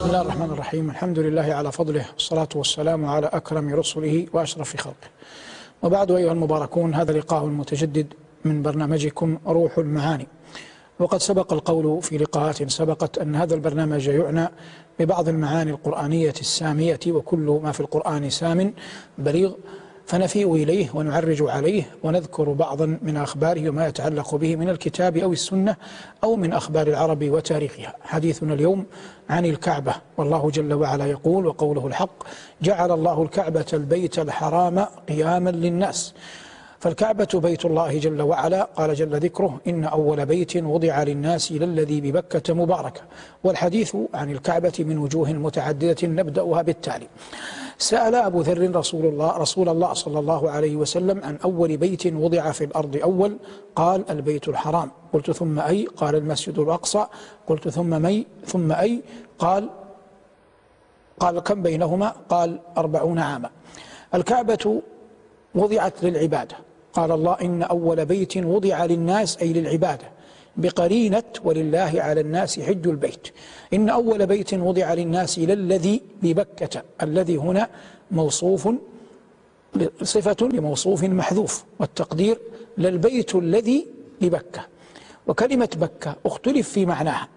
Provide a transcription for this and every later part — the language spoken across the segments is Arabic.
بسم الله الرحمن الرحيم الحمد لله على فضله والصلاة والسلام على أكرم رسله وأشرف خلقه وبعد أيها المباركون هذا لقاء متجدد من برنامجكم روح المعاني وقد سبق القول في لقاءات سبقت أن هذا البرنامج يعنى ببعض المعاني القرآنية السامية وكل ما في القرآن سام بليغ فنفيء إليه ونعرج عليه ونذكر بعضا من أخباره وما يتعلق به من الكتاب أو السنة أو من أخبار العرب وتاريخها. حديثنا اليوم عن الكعبة. والله جل وعلا يقول وقوله الحق جعل الله الكعبة البيت الحرام قياما للناس. فالكعبة بيت الله جل وعلا. قال جل ذكره إن أول بيت وضع للناس للذي ببكة مباركة. والحديث عن الكعبة من وجوه متعددة نبدأها بالتالي. سأل أبو ذر رسول الله رسول الله صلى الله عليه وسلم عن أول بيت وضع في الأرض أول قال البيت الحرام. قلت ثم أي؟ قال المسجد الأقصى. قلت ثم مي؟ ثم أي؟ قال قال كم بينهما؟ قال أربعون عاما. الكعبة وضعت للعبادة. قال الله إن أول بيت وضع للناس أي للعبادة. بقرينة ولله على الناس حج البيت. إن أول بيت وضع للناس للذي ببكة الذي هنا موصوف صفة لموصوف محذوف والتقدير للبيت الذي ببكة. وكلمة بكة اختلف في معناها.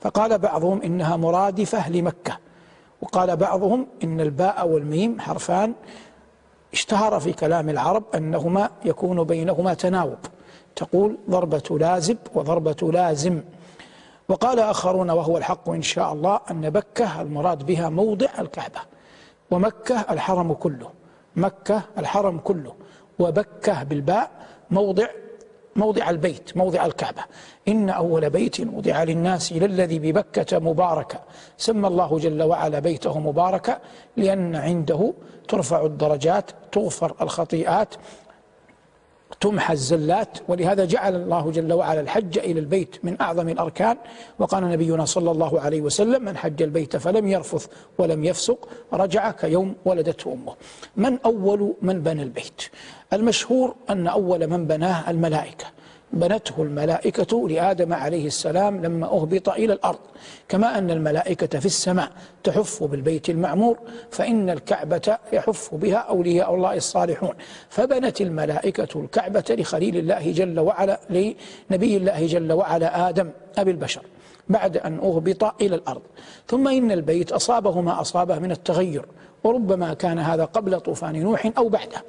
فقال بعضهم إنها مرادفة لمكة. وقال بعضهم إن الباء والميم حرفان اشتهر في كلام العرب أنهما يكون بينهما تناوب. تقول ضربة لازب وضربة لازم. وقال آخرون وهو الحق إن شاء الله أن بكة المراد بها موضع الكعبة ومكة الحرم كله مكة الحرم كله وبكة بالباء موضع موضع البيت موضع الكعبة. إن أول بيت وضع للناس للذي ببكة مباركة. سمى الله جل وعلا بيته مباركة لأن عنده ترفع الدرجات تغفر الخطيئات تمحى الزلات ولهذا جعل الله جل وعلا الحج إلى البيت من أعظم الأركان. وقال نبينا صلى الله عليه وسلم من حج البيت فلم يرفث ولم يفسق رجع كيوم ولدته أمه. من أول من بنى البيت؟ المشهور أن أول من بناه الملائكة. بنته الملائكة لآدم عليه السلام لما أهبط إلى الأرض. كما أن الملائكة في السماء تحف بالبيت المعمور فإن الكعبة يحف بها أولياء الله الصالحون. فبنت الملائكة الكعبة لخليل الله جل وعلا لنبي الله جل وعلا آدم أبي البشر بعد أن أهبط إلى الأرض. ثم إن البيت أصابه ما أصابه من التغير وربما كان هذا قبل طوفان نوح أو بعده.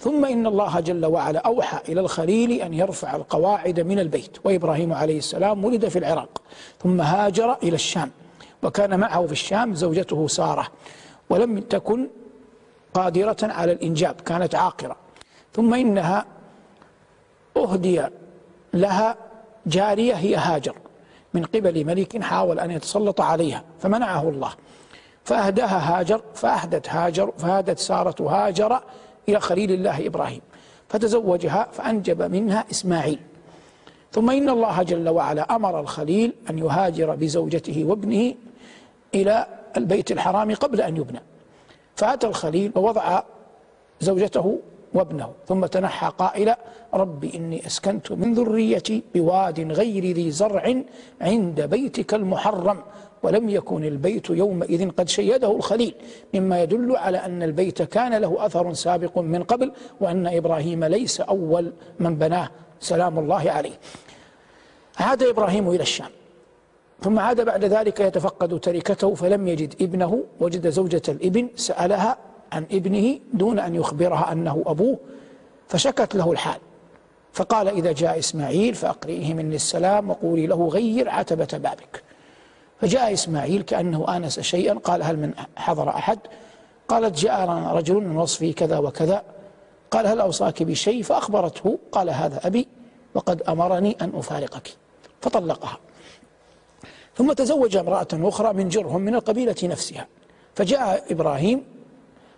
ثم إن الله جل وعلا أوحى إلى الخليل أن يرفع القواعد من البيت. وإبراهيم عليه السلام ولد في العراق ثم هاجر إلى الشام وكان معه في الشام زوجته سارة ولم تكن قادرة على الإنجاب كانت عاقرة. ثم إنها أهدي لها جارية هي هاجر من قبل ملك حاول أن يتسلط عليها فمنعه الله. فأهداها هاجر فأهدت هاجر فهدت سارة هاجر إلى خليل الله إبراهيم فتزوجها فأنجب منها إسماعيل. ثم إن الله جل وعلا أمر الخليل أن يهاجر بزوجته وابنه إلى البيت الحرام قبل أن يبنى. فأتى الخليل ووضع زوجته وابنه ثم تنحى قائلا رب إني أسكنت من ذريتي بواد غير ذي زرع عند بيتك المحرم ولم يكن البيت يومئذ قد شيده الخليل مما يدل على أن البيت كان له أثر سابق من قبل وأن إبراهيم ليس أول من بناه سلام الله عليه. عاد إبراهيم إلى الشام. ثم عاد بعد ذلك يتفقد تركته فلم يجد ابنه وجد زوجة الإبن سألها عن ابنه دون أن يخبرها أنه أبوه فشكت له الحال. فقال إذا جاء إسماعيل فأقرئه مني السلام وقولي له غير عتبة بابك. فجاء إسماعيل كأنه آنس شيئا قال هل من حضر أحد؟ قالت جاء رجل من وصفه كذا وكذا. قال هل أوصاك بشيء؟ فأخبرته قال هذا أبي وقد أمرني أن أفارقك. فطلقها. ثم تزوج امرأة أخرى من جرهم من القبيلة نفسها. فجاء إبراهيم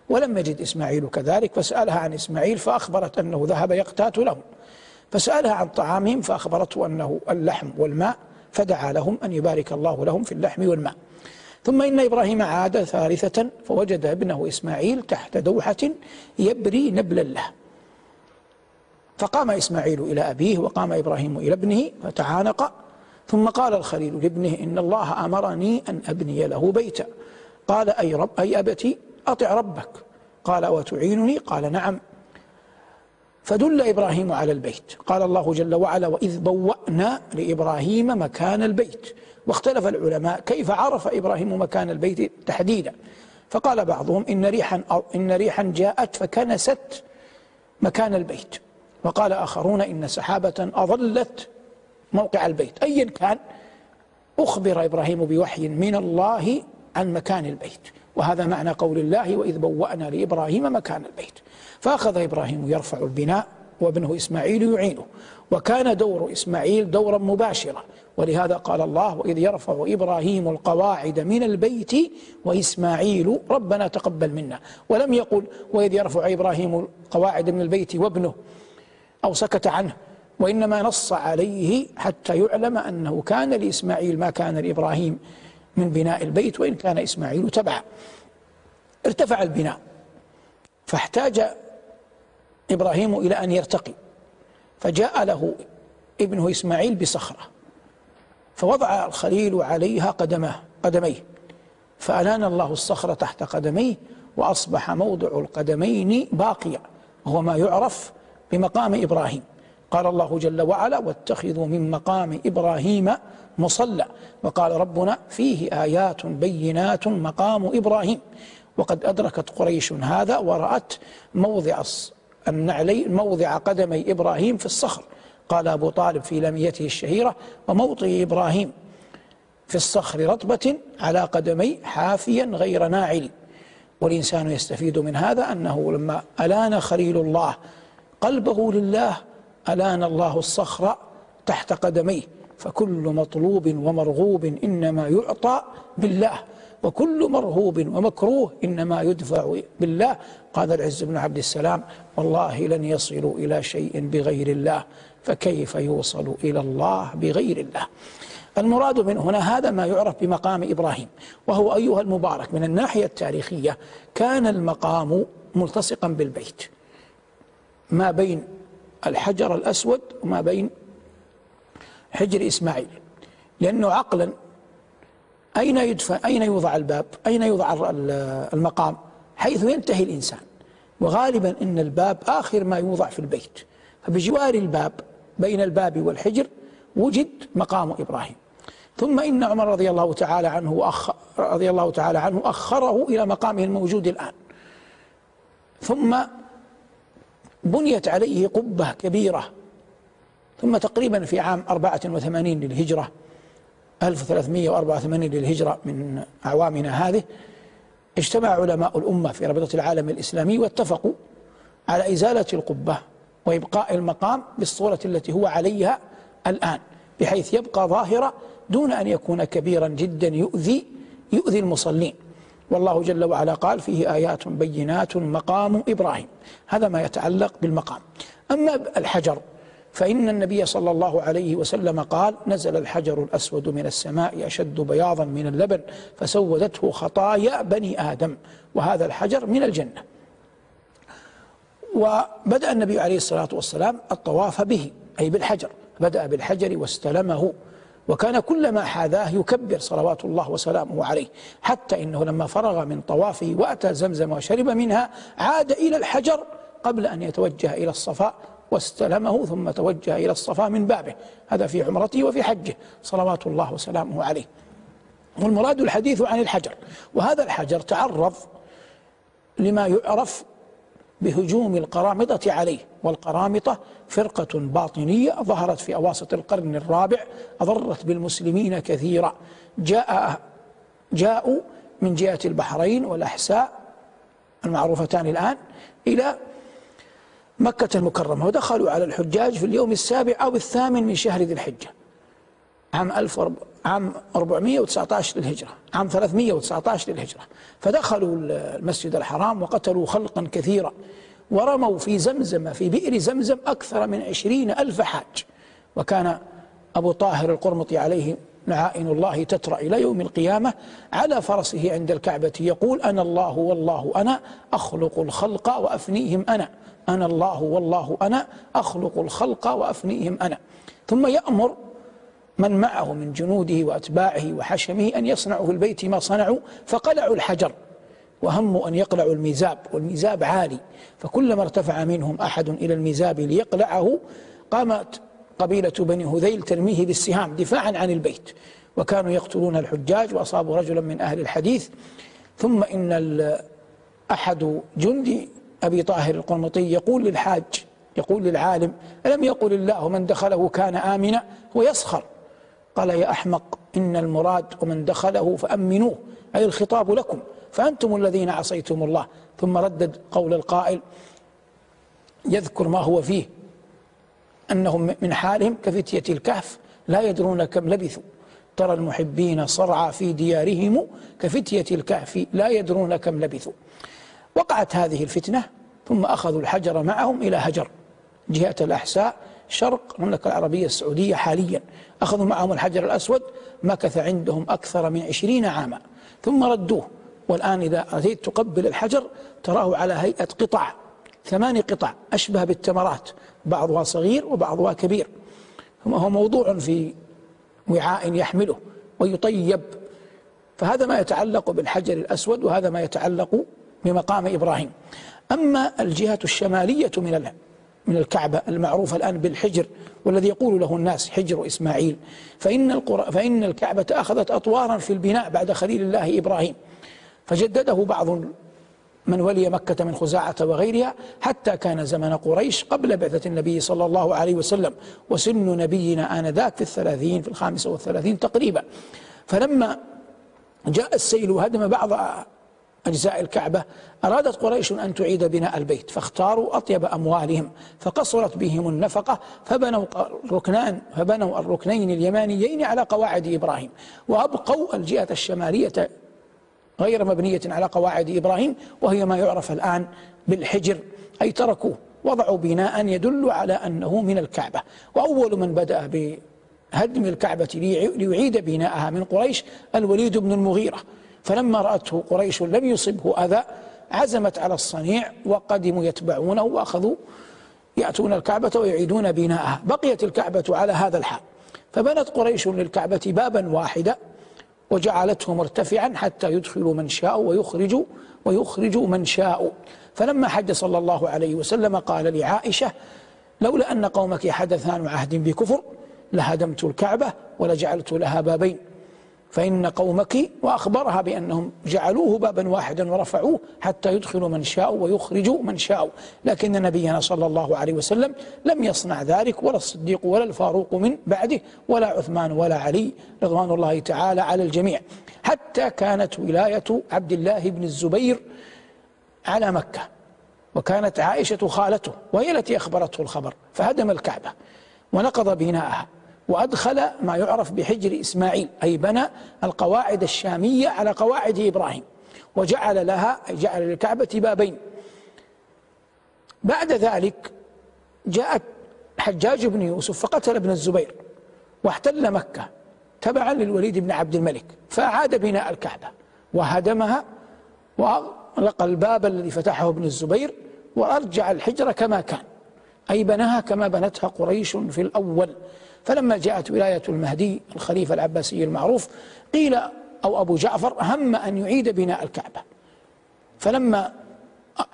ولم يجد إسماعيل كذلك فسألها عن إسماعيل فأخبرت أنه ذهب يقتات لهم. فسألها عن طعامهم فأخبرته أنه اللحم والماء فدعا لهم أن يبارك الله لهم في اللحم والماء. ثم إن إبراهيم عاد ثالثة فوجد ابنه إسماعيل تحت دوحة يبري نبلا له. فقام إسماعيل إلى أبيه وقام إبراهيم إلى ابنه فتعانق. ثم قال الخليل لابنه إن الله أمرني أن أبني له بيتا. قال أي رب أي أبتي أطع ربك. قال وتعينني قال نعم. فدل إبراهيم على البيت. قال الله جل وعلا وإذ بوأنا لإبراهيم مكان البيت. واختلف العلماء كيف عرف إبراهيم مكان البيت تحديدا. فقال بعضهم إن ريحا إن ريحا جاءت فكنست مكان البيت. وقال آخرون إن سحابة أظلت موقع البيت. أيا كان أخبر إبراهيم بوحي من الله عن مكان البيت. وهذا معنى قول الله وإذ بوأنا لإبراهيم مكان البيت. فأخذ إبراهيم يرفع البناء وابنه إسماعيل يعينه. وكان دور إسماعيل دورا مباشرا. ولهذا قال الله وإذ يرفع إبراهيم القواعد من البيت وإسماعيل ربنا تقبل منا. ولم يقل وإذ يرفع إبراهيم القواعد من البيت وابنه أو سكت عنه. وإنما نص عليه حتى يعلم أنه كان لإسماعيل ما كان لإبراهيم. من بناء البيت وإن كان إسماعيل تبعا. ارتفع البناء فاحتاج إبراهيم إلى أن يرتقي فجاء له ابنه إسماعيل بصخرة فوضع الخليل عليها قدمه قدميه فألان الله الصخرة تحت قدميه وأصبح موضع القدمين باقيا وهو ما يعرف بمقام إبراهيم. قال الله جل وعلا واتخذوا من مقام إبراهيم مصلى. وقال ربنا فيه آيات بينات مقام إبراهيم. وقد أدركت قريش هذا ورأت موضع النعلين موضع قدمي إبراهيم في الصخر. قال أبو طالب في لميته الشهيرة وموطئ إبراهيم في الصخر رطبة على قدمي حافيا غير ناعل. والإنسان يستفيد من هذا أنه لما ألان خليل الله قلبه لله ألان الله الصخر تحت قدميه. فكل مطلوب ومرغوب إنما يعطى بالله وكل مرهوب ومكروه إنما يدفع بالله قال العز بن عبد السلام والله لن يصلوا إلى شيء بغير الله فكيف يوصل إلى الله بغير الله؟ المراد من هنا هذا ما يعرف بمقام إبراهيم وهو أيها المبارك من الناحية التاريخية كان المقام ملتصقا بالبيت ما بين الحجر الأسود وما بين حجر إسماعيل. لأنه عقلا أين يدفع أين يوضع الباب أين يوضع المقام؟ حيث ينتهي الإنسان. وغالبا إن الباب آخر ما يوضع في البيت. فبجوار الباب بين الباب والحجر وجد مقام إبراهيم. ثم إن عمر رضي الله تعالى عنه رضي الله تعالى عنه أخره إلى مقامه الموجود الآن. ثم بنيت عليه قبة كبيرة ثم تقريبا في عام 84 للهجرة 1384 للهجرة من أعوامنا هذه اجتمع علماء الأمة في رابطة العالم الإسلامي واتفقوا على إزالة القبة وإبقاء المقام بالصورة التي هو عليها الآن بحيث يبقى ظاهرة دون أن يكون كبيرا جدا يؤذي يؤذي المصلين. والله جل وعلا قال فيه آيات بينات مقام إبراهيم. هذا ما يتعلق بالمقام. أما الحجر فإن النبي صلى الله عليه وسلم قال نزل الحجر الأسود من السماء أشد بياضا من اللبن فسودته خطايا بني آدم وهذا الحجر من الجنة. وبدأ النبي عليه الصلاة والسلام الطواف به أي بالحجر بدأ بالحجر واستلمه وكان كلما حاذاه يكبر صلوات الله وسلامه عليه حتى إنه لما فرغ من طوافه وأتى زمزم وشرب منها عاد إلى الحجر قبل أن يتوجه إلى الصفاء واستلمه ثم توجه إلى الصفا من بابه. هذا في عمرته وفي حجه. صلوات الله وسلامه عليه. والمراد الحديث عن الحجر. وهذا الحجر تعرض لما يعرف بهجوم القرامطة عليه. والقرامطة فرقة باطنية ظهرت في أواسط القرن الرابع أضرت بالمسلمين كثيرا. جاء جاءوا من جهة البحرين والأحساء المعروفتان الآن إلى مكة المكرمة ودخلوا على الحجاج في اليوم السابع أو الثامن من شهر ذي الحجة. عام 1000 عام 419 للهجرة عام 319 للهجرة. فدخلوا المسجد الحرام وقتلوا خلقا كثيرا ورموا في زمزم في بئر زمزم أكثر من عشرين ألف حاج. وكان أبو طاهر القرمطي عليه نعائن الله تترى إلى يوم القيامة على فرسه عند الكعبة يقول أنا الله والله أنا أخلق الخلق وأفنيهم أنا. أنا الله والله أنا أخلق الخلق وأفنيهم أنا. ثم يأمر من معه من جنوده وأتباعه وحشمه أن يصنعوا في البيت ما صنعوا فقلعوا الحجر وهموا أن يقلعوا الميزاب والميزاب عالي. فكلما ارتفع منهم أحد إلى الميزاب ليقلعه قامت قبيلة بني هذيل ترميه بالسهام دفاعا عن البيت. وكانوا يقتلون الحجاج وأصابوا رجلا من أهل الحديث. ثم إن أحد جندي أبي طاهر القرمطي يقول للحاج يقول للعالم ألم يقل الله من دخله كان آمنا؟ هو يسخر. قال يا أحمق إن المراد ومن دخله فأمنوه أي الخطاب لكم فأنتم الذين عصيتم الله. ثم ردد قول القائل يذكر ما هو فيه. أنهم من حالهم كفتية الكهف لا يدرون كم لبثوا. ترى المحبين صرعى في ديارهم كفتية الكهف لا يدرون كم لبثوا. وقعت هذه الفتنة ثم أخذوا الحجر معهم إلى هجر. جهة الأحساء شرق المملكة العربية السعودية حاليا. أخذوا معهم الحجر الأسود مكث عندهم أكثر من عشرين عاما. ثم ردوه والآن إذا أتيت تقبل الحجر تراه على هيئة قطع ثماني قطع أشبه بالتمرات بعضها صغير وبعضها كبير. هو موضوع في وعاء يحمله ويطيب. فهذا ما يتعلق بالحجر الأسود وهذا ما يتعلق بمقام إبراهيم. أما الجهة الشمالية من من الكعبة المعروفة الآن بالحجر والذي يقول له الناس حجر إسماعيل. فإن, القرى فإن الكعبة أخذت أطوارا في البناء بعد خليل الله إبراهيم. فجدده بعض من ولي مكة من خزاعة وغيرها حتى كان زمن قريش قبل بعثة النبي صلى الله عليه وسلم وسن نبينا آنذاك في الثلاثين في الخامسة والثلاثين تقريبا. فلما جاء السيل وهدم بعض أجزاء الكعبة أرادت قريش أن تعيد بناء البيت فاختاروا أطيب أموالهم فقصرت بهم النفقة فبنوا الركنان فبنوا الركنين اليمانيين على قواعد إبراهيم وأبقوا الجهة الشمالية غير مبنية على قواعد إبراهيم وهي ما يعرف الآن بالحجر. أي تركوه وضعوا بناء يدل على أنه من الكعبة. وأول من بدأ بهدم الكعبة ليعيد بناءها من قريش الوليد بن المغيرة. فلما رأته قريش لم يصبه أذى عزمت على الصنيع وقدموا يتبعونه وأخذوا يأتون الكعبة ويعيدون بناءها. بقيت الكعبة على هذا الحال. فبنت قريش للكعبة بابا واحدا. وجعلته مرتفعا حتى يدخل من شاء ويخرج ويخرج من شاء. فلما حج صلى الله عليه وسلم قال لعائشة لولا أن قومك حدثان عهد بكفر لهدمت الكعبة ولجعلت لها بابين. فإن قومك وأخبرها بأنهم جعلوه بابا واحدا ورفعوه حتى يدخلوا من شاء ويخرجوا من شاء لكن نبينا صلى الله عليه وسلم لم يصنع ذلك ولا الصديق ولا الفاروق من بعده ولا عثمان ولا علي رضوان الله تعالى على الجميع. حتى كانت ولاية عبد الله بن الزبير على مكة وكانت عائشة خالته وهي التي أخبرته الخبر فهدم الكعبة ونقض بناءها. وأدخل ما يعرف بحجر إسماعيل أي بنى القواعد الشامية على قواعد إبراهيم وجعل لها جعل للكعبة بابين. بعد ذلك جاءت حجاج بن يوسف فقتل ابن الزبير واحتل مكة تبعا للوليد بن عبد الملك فأعاد بناء الكعبة وهدمها وأغلق الباب الذي فتحه ابن الزبير وأرجع الحجر كما كان أي بناها كما بنتها قريش في الأول. فلما جاءت ولاية المهدي الخليفة العباسي المعروف قيل أو أبو جعفر هم أن يعيد بناء الكعبة. فلما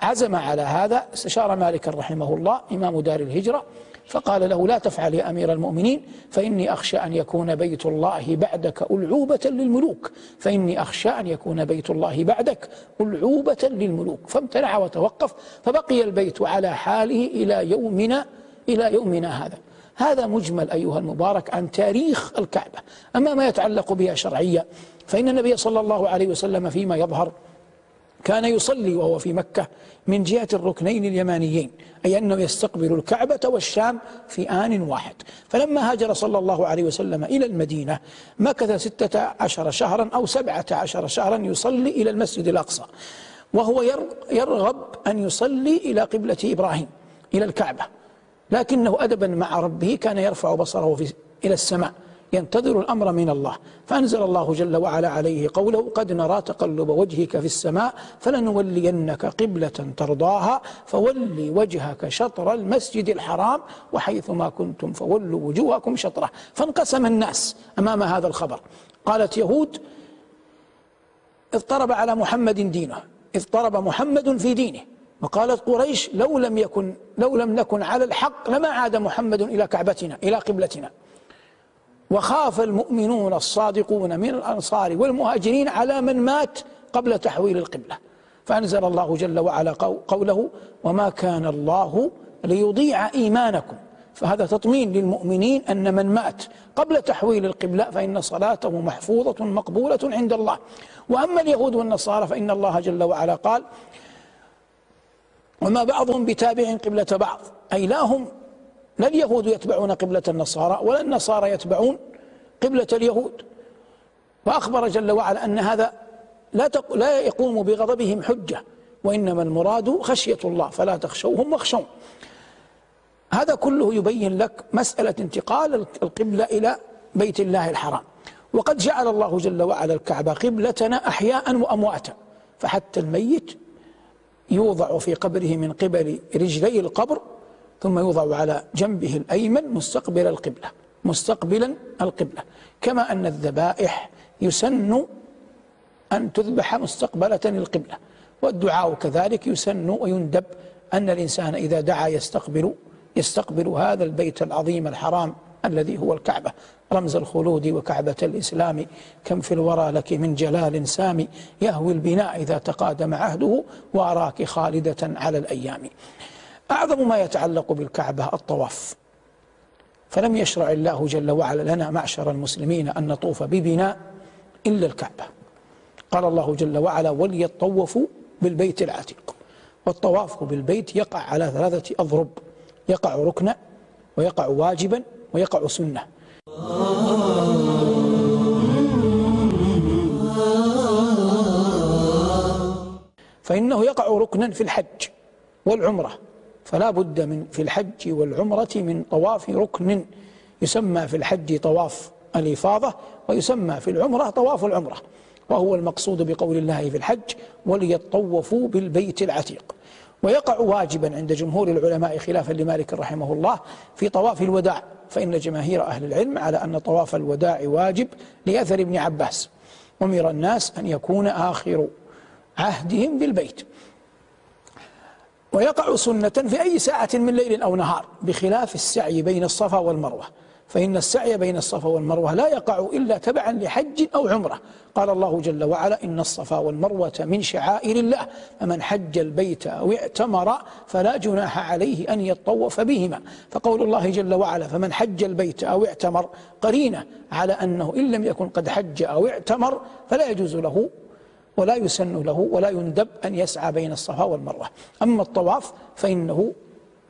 عزم على هذا استشار مالك رحمه الله إمام دار الهجرة فقال له لا تفعل يا أمير المؤمنين فإني أخشى أن يكون بيت الله بعدك ألعوبة للملوك. فإني أخشى أن يكون بيت الله بعدك ألعوبة للملوك. فامتنع وتوقف فبقي البيت على حاله إلى يومنا إلى يومنا هذا. هذا مجمل أيها المبارك عن تاريخ الكعبة. أما ما يتعلق بها شرعية فإن النبي صلى الله عليه وسلم فيما يظهر كان يصلي وهو في مكة من جهة الركنين اليمانيين أي أنه يستقبل الكعبة والشام في آن واحد. فلما هاجر صلى الله عليه وسلم إلى المدينة مكث ستة عشر شهرا أو سبعة عشر شهرا يصلي إلى المسجد الأقصى وهو يرغب أن يصلي إلى قبلة إبراهيم إلى الكعبة. لكنه أدبا مع ربه كان يرفع بصره في إلى السماء ينتظر الأمر من الله. فأنزل الله جل وعلا عليه قوله قد نرى تقلب وجهك في السماء فلنولينك قبلة ترضاها فول وجهك شطر المسجد الحرام وحيث ما كنتم فولوا وجوهكم شطره. فانقسم الناس أمام هذا الخبر. قالت يهود اضطرب على محمد دينه اضطرب محمد في دينه. وقالت قريش لو لم يكن لو لم نكن على الحق لما عاد محمد إلى كعبتنا إلى قبلتنا. وخاف المؤمنون الصادقون من الأنصار والمهاجرين على من مات قبل تحويل القبلة. فأنزل الله جل وعلا قوله وما كان الله ليضيع إيمانكم. فهذا تطمين للمؤمنين أن من مات قبل تحويل القبلة فإن صلاته محفوظة مقبولة عند الله. وأما اليهود والنصارى فإن الله جل وعلا قال وما بعضهم بتابع قبلة بعض. أي لا هم لا اليهود يتبعون قبلة النصارى ولا النصارى يتبعون قبلة اليهود. وأخبر جل وعلا أن هذا لا لا يقوم بغضبهم حجة وإنما المراد خشية الله فلا تخشوهم واخشون هذا كله يبين لك مسألة انتقال القبلة إلى بيت الله الحرام. وقد جعل الله جل وعلا الكعبة قبلتنا أحياء وأمواتا فحتى الميت يوضع في قبره من قبل رجلي القبر ثم يوضع على جنبه الأيمن مستقبل القبلة مستقبلا القبلة. كما أن الذبائح يسن أن تذبح مستقبلة القبلة والدعاء كذلك يسن ويندب أن الإنسان إذا دعا يستقبل يستقبل هذا البيت العظيم الحرام الذي هو الكعبة. رمز الخلود وكعبة الإسلام. كم في الورى لك من جلال سامي. يهوي البناء إذا تقادم عهده وأراك خالدة على الأيام. أعظم ما يتعلق بالكعبة الطواف. فلم يشرع الله جل وعلا لنا معشر المسلمين أن نطوف ببناء إلا الكعبة. قال الله جل وعلا وليطوفوا بالبيت العتيق. والطواف بالبيت يقع على ثلاثة أضرب. يقع ركنا ويقع واجبا ويقع سنة. فإنه يقع ركنا في الحج والعمرة. فلا بد من في الحج والعمرة من طواف ركن. يسمى في الحج طواف الإفاضة ويسمى في العمرة طواف العمرة. وهو المقصود بقول الله في الحج وليطوفوا بالبيت العتيق. ويقع واجبا عند جمهور العلماء خلافا لمالك رحمه الله في طواف الوداع. فإن جماهير أهل العلم على أن طواف الوداع واجب لأثر ابن عباس. أمر الناس أن يكون آخر عهدهم بالبيت. ويقع سنة في أي ساعة من ليل أو نهار بخلاف السعي بين الصفا والمروة. فإن السعي بين الصفا والمروة لا يقع إلا تبعا لحج أو عمرة. قال الله جل وعلا إن الصفا والمروة من شعائر الله فمن حج البيت أو اعتمر فلا جناح عليه أن يطوف بهما. فقول الله جل وعلا فمن حج البيت أو اعتمر قرينة على أنه إن لم يكن قد حج أو اعتمر فلا يجوز له ولا يسن له ولا يندب أن يسعى بين الصفا والمروة. أما الطواف فإنه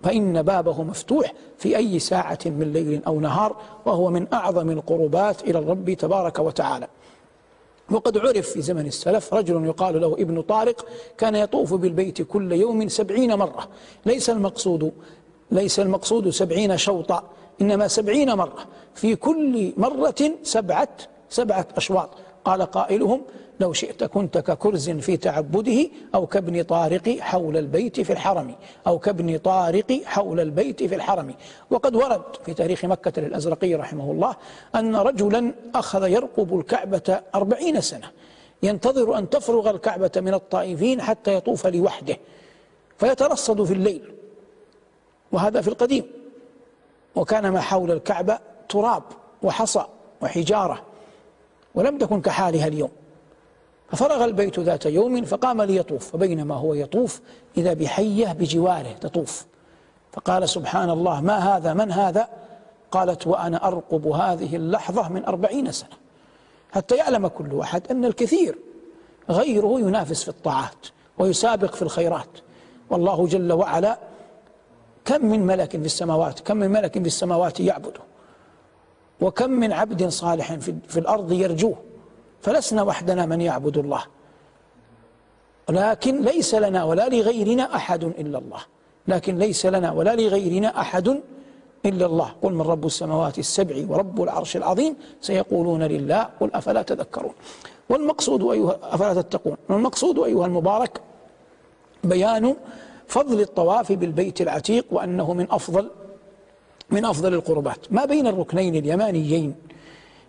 فإن بابه مفتوح في أي ساعة من ليل أو نهار وهو من أعظم القربات إلى الرب تبارك وتعالى. وقد عرف في زمن السلف رجل يقال له ابن طارق كان يطوف بالبيت كل يوم سبعين مرة. ليس المقصود ليس المقصود سبعين شوطا إنما سبعين مرة. في كل مرة سبعة سبعة أشواط. قال قائلهم لو شئت كنت ككرز في تعبده أو كابن طارق حول البيت في الحرم أو كابن طارق حول البيت في الحرم. وقد ورد في تاريخ مكة للأزرقي رحمه الله أن رجلا أخذ يرقب الكعبة أربعين سنة. ينتظر أن تفرغ الكعبة من الطائفين حتى يطوف لوحده فيترصد في الليل. وهذا في القديم. وكان ما حول الكعبة تراب وحصى وحجارة ولم تكن كحالها اليوم. ففرغ البيت ذات يوم فقام ليطوف فبينما هو يطوف إذا بحية بجواره تطوف. فقال سبحان الله ما هذا؟ من هذا؟ قالت وأنا أرقب هذه اللحظة من أربعين سنة. حتى يعلم كل أحد أن الكثير غيره ينافس في الطاعات ويسابق في الخيرات. والله جل وعلا كم من ملك في السماوات كم من ملك في السماوات يعبده وكم من عبد صالح في الأرض يرجوه. فلسنا وحدنا من يعبد الله. لكن ليس لنا ولا لغيرنا أحد إلا الله. لكن ليس لنا ولا لغيرنا أحد إلا الله. قل من رب السماوات السبع ورب العرش العظيم سيقولون لله. قل أفلا تذكرون. والمقصود أيها أفلا تتقون. والمقصود أيها المبارك بيان فضل الطواف بالبيت العتيق وأنه من أفضل من أفضل القربات. ما بين الركنين اليمانيين؟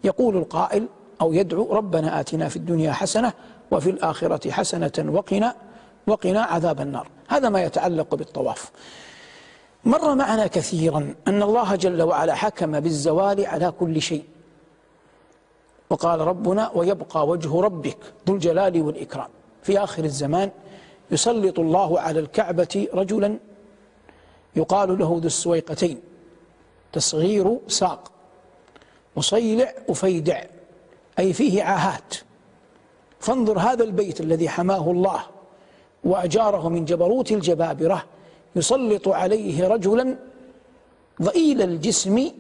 يقول القائل أو يدعو ربنا آتنا في الدنيا حسنة وفي الآخرة حسنة وقنا وقنا عذاب النار. هذا ما يتعلق بالطواف. مر معنا كثيرا أن الله جل وعلا حكم بالزوال على كل شيء. وقال ربنا ويبقى وجه ربك ذو الجلال والإكرام. في آخر الزمان يسلط الله على الكعبة رجلا يقال له ذو السويقتين تصغير ساق مصيلع أفيدع. أي فيه عاهات. فانظر هذا البيت الذي حماه الله وأجاره من جبروت الجبابرة يسلط عليه رجلا ضئيل الجسم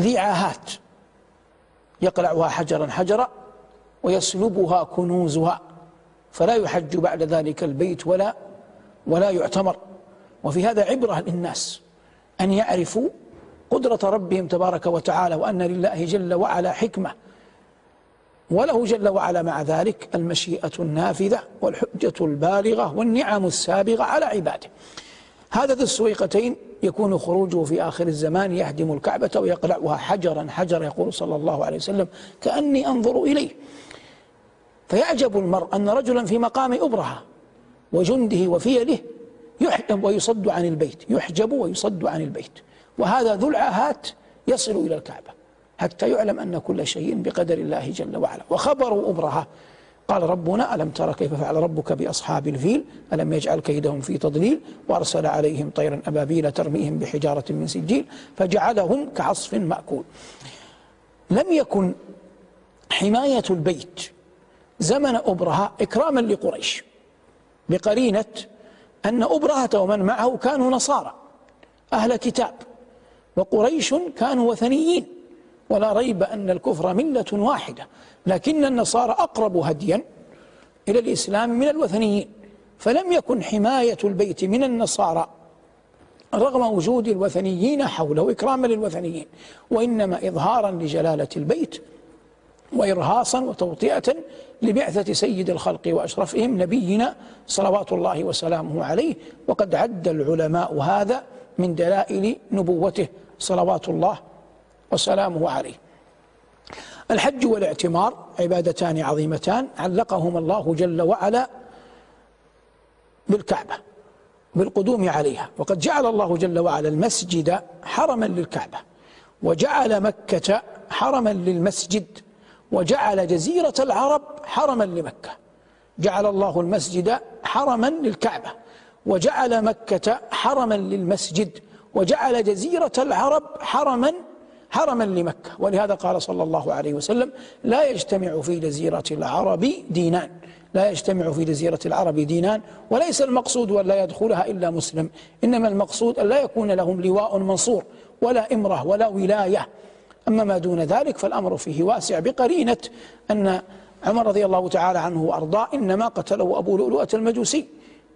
ذي عاهات. يقلعها حجرا حجرا ويسلبها كنوزها. فلا يحج بعد ذلك البيت ولا ولا يعتمر. وفي هذا عبرة للناس أن يعرفوا قدرة ربهم تبارك وتعالى وأن لله جل وعلا حكمة. وله جل وعلا مع ذلك المشيئة النافذة والحجة البالغة والنعم السابغة على عباده. هذا ذو السويقتين يكون خروجه في آخر الزمان يهدم الكعبة ويقلعها حجرا حجرا يقول صلى الله عليه وسلم كأني أنظر إليه. فيعجب المرء أن رجلا في مقام أبرهة وجنده وفيله يحجب ويصد عن البيت يحجب ويصد عن البيت. وهذا ذو العاهات يصل إلى الكعبة. حتى يعلم أن كل شيء بقدر الله جل وعلا. وخبر أبرهة قال ربنا ألم ترى كيف فعل ربك بأصحاب الفيل؟ ألم يجعل كيدهم في تضليل؟ وأرسل عليهم طيرا أبابيل ترميهم بحجارة من سجيل فجعلهم كعصف مأكول. لم يكن حماية البيت زمن أبرهة إكراما لقريش بقرينة أن أبرهة ومن معه كانوا نصارى أهل كتاب وقريش كانوا وثنيين. ولا ريب أن الكفر ملة واحدة لكن النصارى أقرب هديا إلى الإسلام من الوثنيين. فلم يكن حماية البيت من النصارى رغم وجود الوثنيين حوله إكراما للوثنيين وإنما إظهارا لجلالة البيت وإرهاصا وتوطئة لبعثة سيد الخلق وأشرفهم نبينا صلوات الله وسلامه عليه. وقد عد العلماء هذا من دلائل نبوته صلوات الله وسلامه عليه. الحج والاعتمار عبادتان عظيمتان علقهما الله جل وعلا بالكعبة بالقدوم عليها. وقد جعل الله جل وعلا المسجد حرما للكعبة وجعل مكة حرما للمسجد وجعل جزيرة العرب حرما لمكة. جعل الله المسجد حرما للكعبة وجعل مكة حرما للمسجد وجعل جزيرة العرب حرما حرما لمكة. ولهذا قال صلى الله عليه وسلم لا يجتمع في جزيرة العرب دينان. لا يجتمع في جزيرة العرب دينان وليس المقصود أن لا يدخلها إلا مسلم. إنما المقصود أن لا يكون لهم لواء منصور ولا إمرة ولا ولاية. أما ما دون ذلك فالأمر فيه واسع بقرينة أن عمر رضي الله تعالى عنه وأرضاه إنما قتله أبو لؤلؤة المجوسي.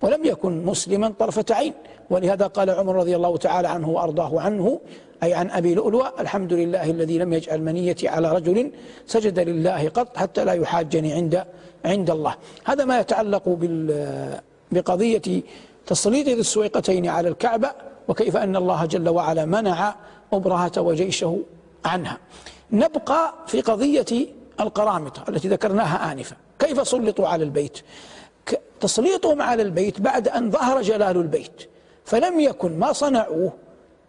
ولم يكن مسلما طرفة عين. ولهذا قال عمر رضي الله تعالى عنه وأرضاه عنه أي عن أبي لؤلؤة الحمد لله الذي لم يجعل منيتي على رجل سجد لله قط حتى لا يحاجني عند عند الله. هذا ما يتعلق بقضية تسليط ذي السويقتين على الكعبة وكيف أن الله جل وعلا منع أبرهة وجيشه عنها. نبقى في قضية القرامطة التي ذكرناها آنفا. كيف سلطوا على البيت؟ تسليطهم على البيت بعد أن ظهر جلال البيت فلم يكن ما صنعوه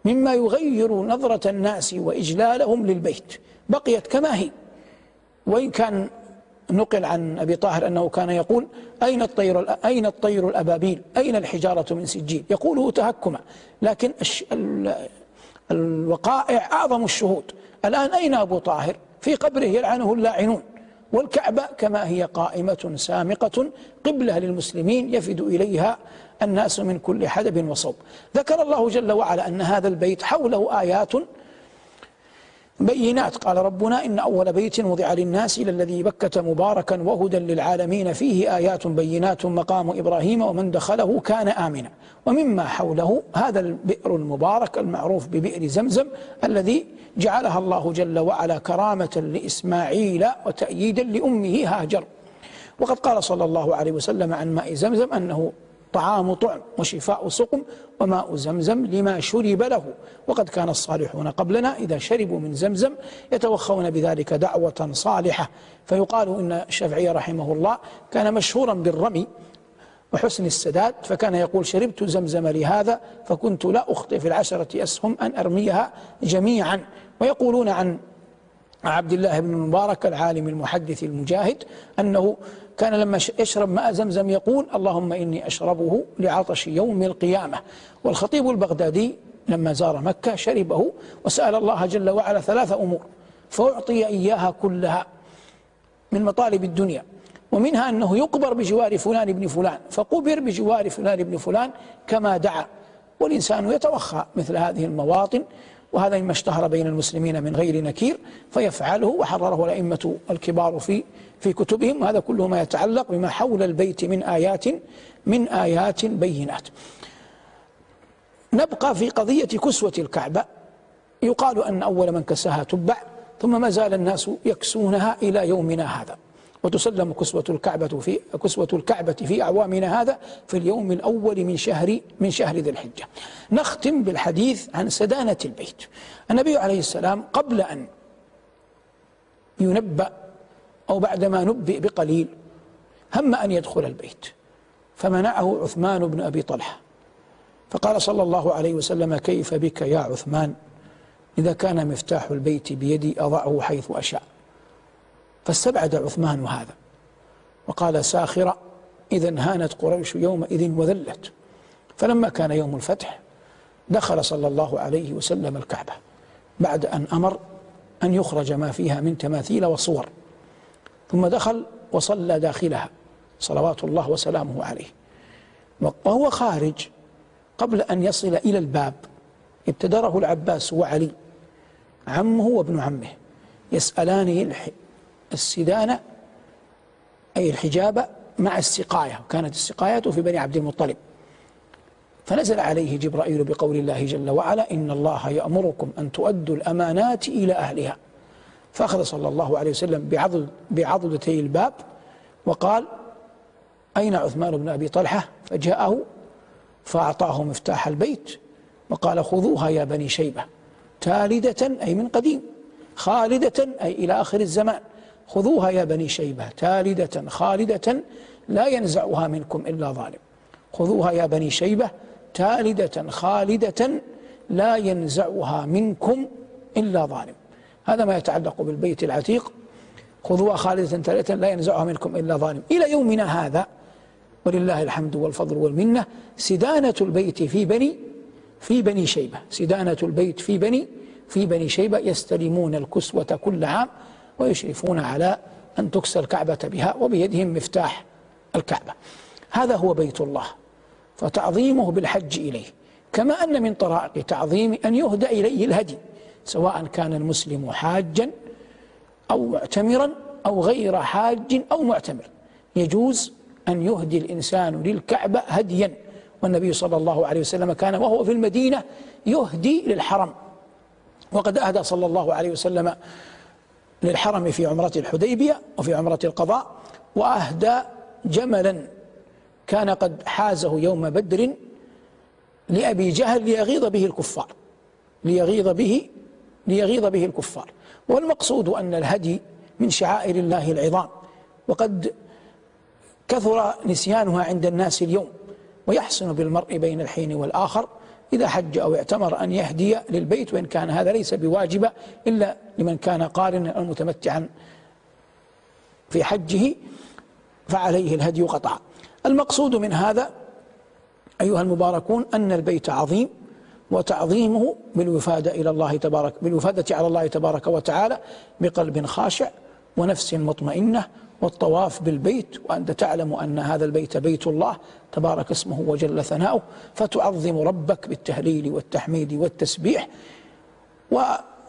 مما يغير نظرة الناس وإجلالهم للبيت. بقيت كما هي. وإن كان نقل عن أبي طاهر أنه كان يقول أين الطير أين الطير الأبابيل؟ أين الحجارة من سجيل؟ يقوله تهكما. لكن الوقائع أعظم الشهود. الآن أين أبو طاهر؟ في قبره يلعنه اللاعنون. والكعبة كما هي قائمة سامقة قبلة للمسلمين يفد إليها الناس من كل حدب وصوب. ذكر الله جل وعلا أن هذا البيت حوله آيات بينات. قال ربنا إن أول بيت وضع للناس إلى الذي بكة مباركا وهدى للعالمين فيه آيات بينات مقام إبراهيم ومن دخله كان آمنا. ومما حوله هذا البئر المبارك المعروف ببئر زمزم الذي جعلها الله جل وعلا كرامة لإسماعيل وتأييدا لأمه هاجر. وقد قال صلى الله عليه وسلم عن ماء زمزم أنه طعام طعم وشفاء سقم وماء زمزم لما شرب له. وقد كان الصالحون قبلنا إذا شربوا من زمزم يتوخون بذلك دعوة صالحة. فيقال إن الشافعي رحمه الله كان مشهورا بالرمي وحسن السداد فكان يقول شربت زمزم لهذا فكنت لا أخطئ في العشرة أسهم أن أرميها جميعا. ويقولون عن عبد الله بن المبارك العالم المحدث المجاهد أنه كان لما يشرب ماء زمزم يقول اللهم إني أشربه لعطش يوم القيامة. والخطيب البغدادي لما زار مكة شربه وسأل الله جل وعلا ثلاث أمور فأعطي إياها كلها من مطالب الدنيا ومنها أنه يقبر بجوار فلان ابن فلان فقبر بجوار فلان ابن فلان كما دعا والإنسان يتوخى مثل هذه المواطن وهذا مما اشتهر بين المسلمين من غير نكير فيفعله وحرره الأئمة الكبار في في كتبهم وهذا كله ما يتعلق بما حول البيت من آيات من آيات بينات. نبقى في قضية كسوة الكعبة. يقال أن أول من كساها تبع ثم ما زال الناس يكسونها إلى يومنا هذا. وتسلم كسوة الكعبة في كسوة الكعبة في أعوامنا هذا في اليوم الأول من شهر من شهر ذي الحجة. نختم بالحديث عن سدانة البيت. النبي عليه السلام قبل أن ينبأ أو بعدما نبئ بقليل هم أن يدخل البيت فمنعه عثمان بن أبي طلحة فقال صلى الله عليه وسلم كيف بك يا عثمان إذا كان مفتاح البيت بيدي أضعه حيث أشاء فاستبعد عثمان هذا. وقال ساخرة إذا هانت قريش يومئذ وذلت. فلما كان يوم الفتح دخل صلى الله عليه وسلم الكعبة. بعد أن أمر أن يخرج ما فيها من تماثيل وصور. ثم دخل وصلى داخلها صلوات الله وسلامه عليه. وهو خارج قبل أن يصل إلى الباب. ابتدره العباس وعلي عمه وابن عمه يسألان السدانة أي الحجاب مع السقاية كانت السقاية في بني عبد المطلب. فنزل عليه جبرائيل بقول الله جل وعلا إن الله يأمركم أن تؤدوا الأمانات إلى أهلها. فأخذ صلى الله عليه وسلم بعضد بعضدتي الباب وقال أين عثمان بن أبي طلحة؟ فجاءه فأعطاه مفتاح البيت وقال خذوها يا بني شيبة تالدة أي من قديم خالدة أي إلى آخر الزمان. خذوها يا بني شيبة تالدة خالدة لا ينزعها منكم إلا ظالم. خذوها يا بني شيبة تالدة خالدة لا ينزعها منكم إلا ظالم. هذا ما يتعلق بالبيت العتيق. خذوها خالدة ثالثة لا ينزعها منكم إلا ظالم. إلى يومنا هذا ولله الحمد والفضل والمنة سدانة البيت في بني في بني شيبة. سدانة البيت في بني في بني شيبة يستلمون الكسوة كل عام. ويشرفون على أن تكسى الكعبة بها وبيدهم مفتاح الكعبة. هذا هو بيت الله فتعظيمه بالحج إليه. كما أن من طرائق تعظيم أن يهدى إليه الهدي سواء كان المسلم حاجا أو معتمرا أو غير حاج أو معتمر. يجوز أن يهدي الإنسان للكعبة هديا. والنبي صلى الله عليه وسلم كان وهو في المدينة يهدي للحرم. وقد أهدى صلى الله عليه وسلم للحرم في عمرة الحديبية وفي عمرة القضاء وأهدى جملا. كان قد حازه يوم بدر لأبي جهل ليغيظ به الكفار ليغيظ به ليغيظ به الكفار. والمقصود أن الهدي من شعائر الله العظام وقد كثر نسيانها عند الناس اليوم ويحسن بالمرء بين الحين والآخر. إذا حج أو اعتمر أن يهدي للبيت وإن كان هذا ليس بواجبة إلا لمن كان قارنا أو متمتعا في حجه فعليه الهدي قطعا. المقصود من هذا أيها المباركون أن البيت عظيم وتعظيمه بالوفادة إلى الله تبارك بالوفادة على الله تبارك وتعالى بقلب خاشع ونفس مطمئنة والطواف بالبيت وأنت تعلم أن هذا البيت بيت الله تبارك اسمه وجل ثناؤه فتعظم ربك بالتهليل والتحميد والتسبيح.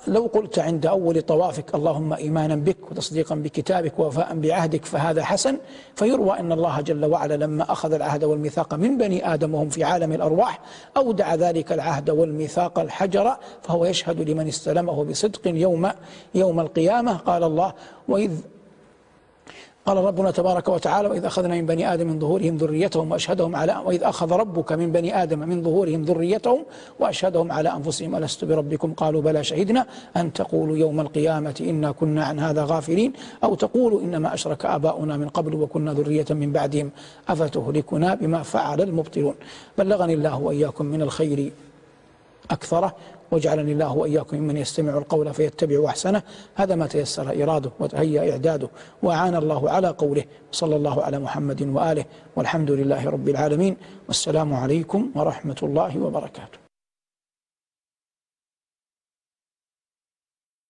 لو قلت عند أول طوافك اللهم إيمانا بك وتصديقا بكتابك ووفاء بعهدك فهذا حسن فيروى أن الله جل وعلا لما أخذ العهد والميثاق من بني آدم وهم في عالم الأرواح أودع ذلك العهد والميثاق الحجر فهو يشهد لمن استلمه بصدق يوم يوم القيامة. قال الله وإذ قال ربنا تبارك وتعالى وإذ أخذنا من بني آدم من ظهورهم ذريتهم وأشهدهم على وإذ أخذ ربك من بني آدم من ظهورهم ذريتهم وأشهدهم على أنفسهم ألست بربكم؟ قالوا بلى شهدنا أن تقولوا يوم القيامة إنا كنا عن هذا غافلين أو تقولوا إنما أشرك آباؤنا من قبل وكنا ذرية من بعدهم أفتهلكنا بما فعل المبطلون؟ بلغني الله وإياكم من الخير أكثره. واجعلني الله وإياكم ممن يستمع القول فيتبع أحسنه. هذا ما تيسر إراده وتهيأ إعداده. وأعان الله على قوله صلى الله على محمد وآله والحمد لله رب العالمين. والسلام عليكم ورحمة الله وبركاته.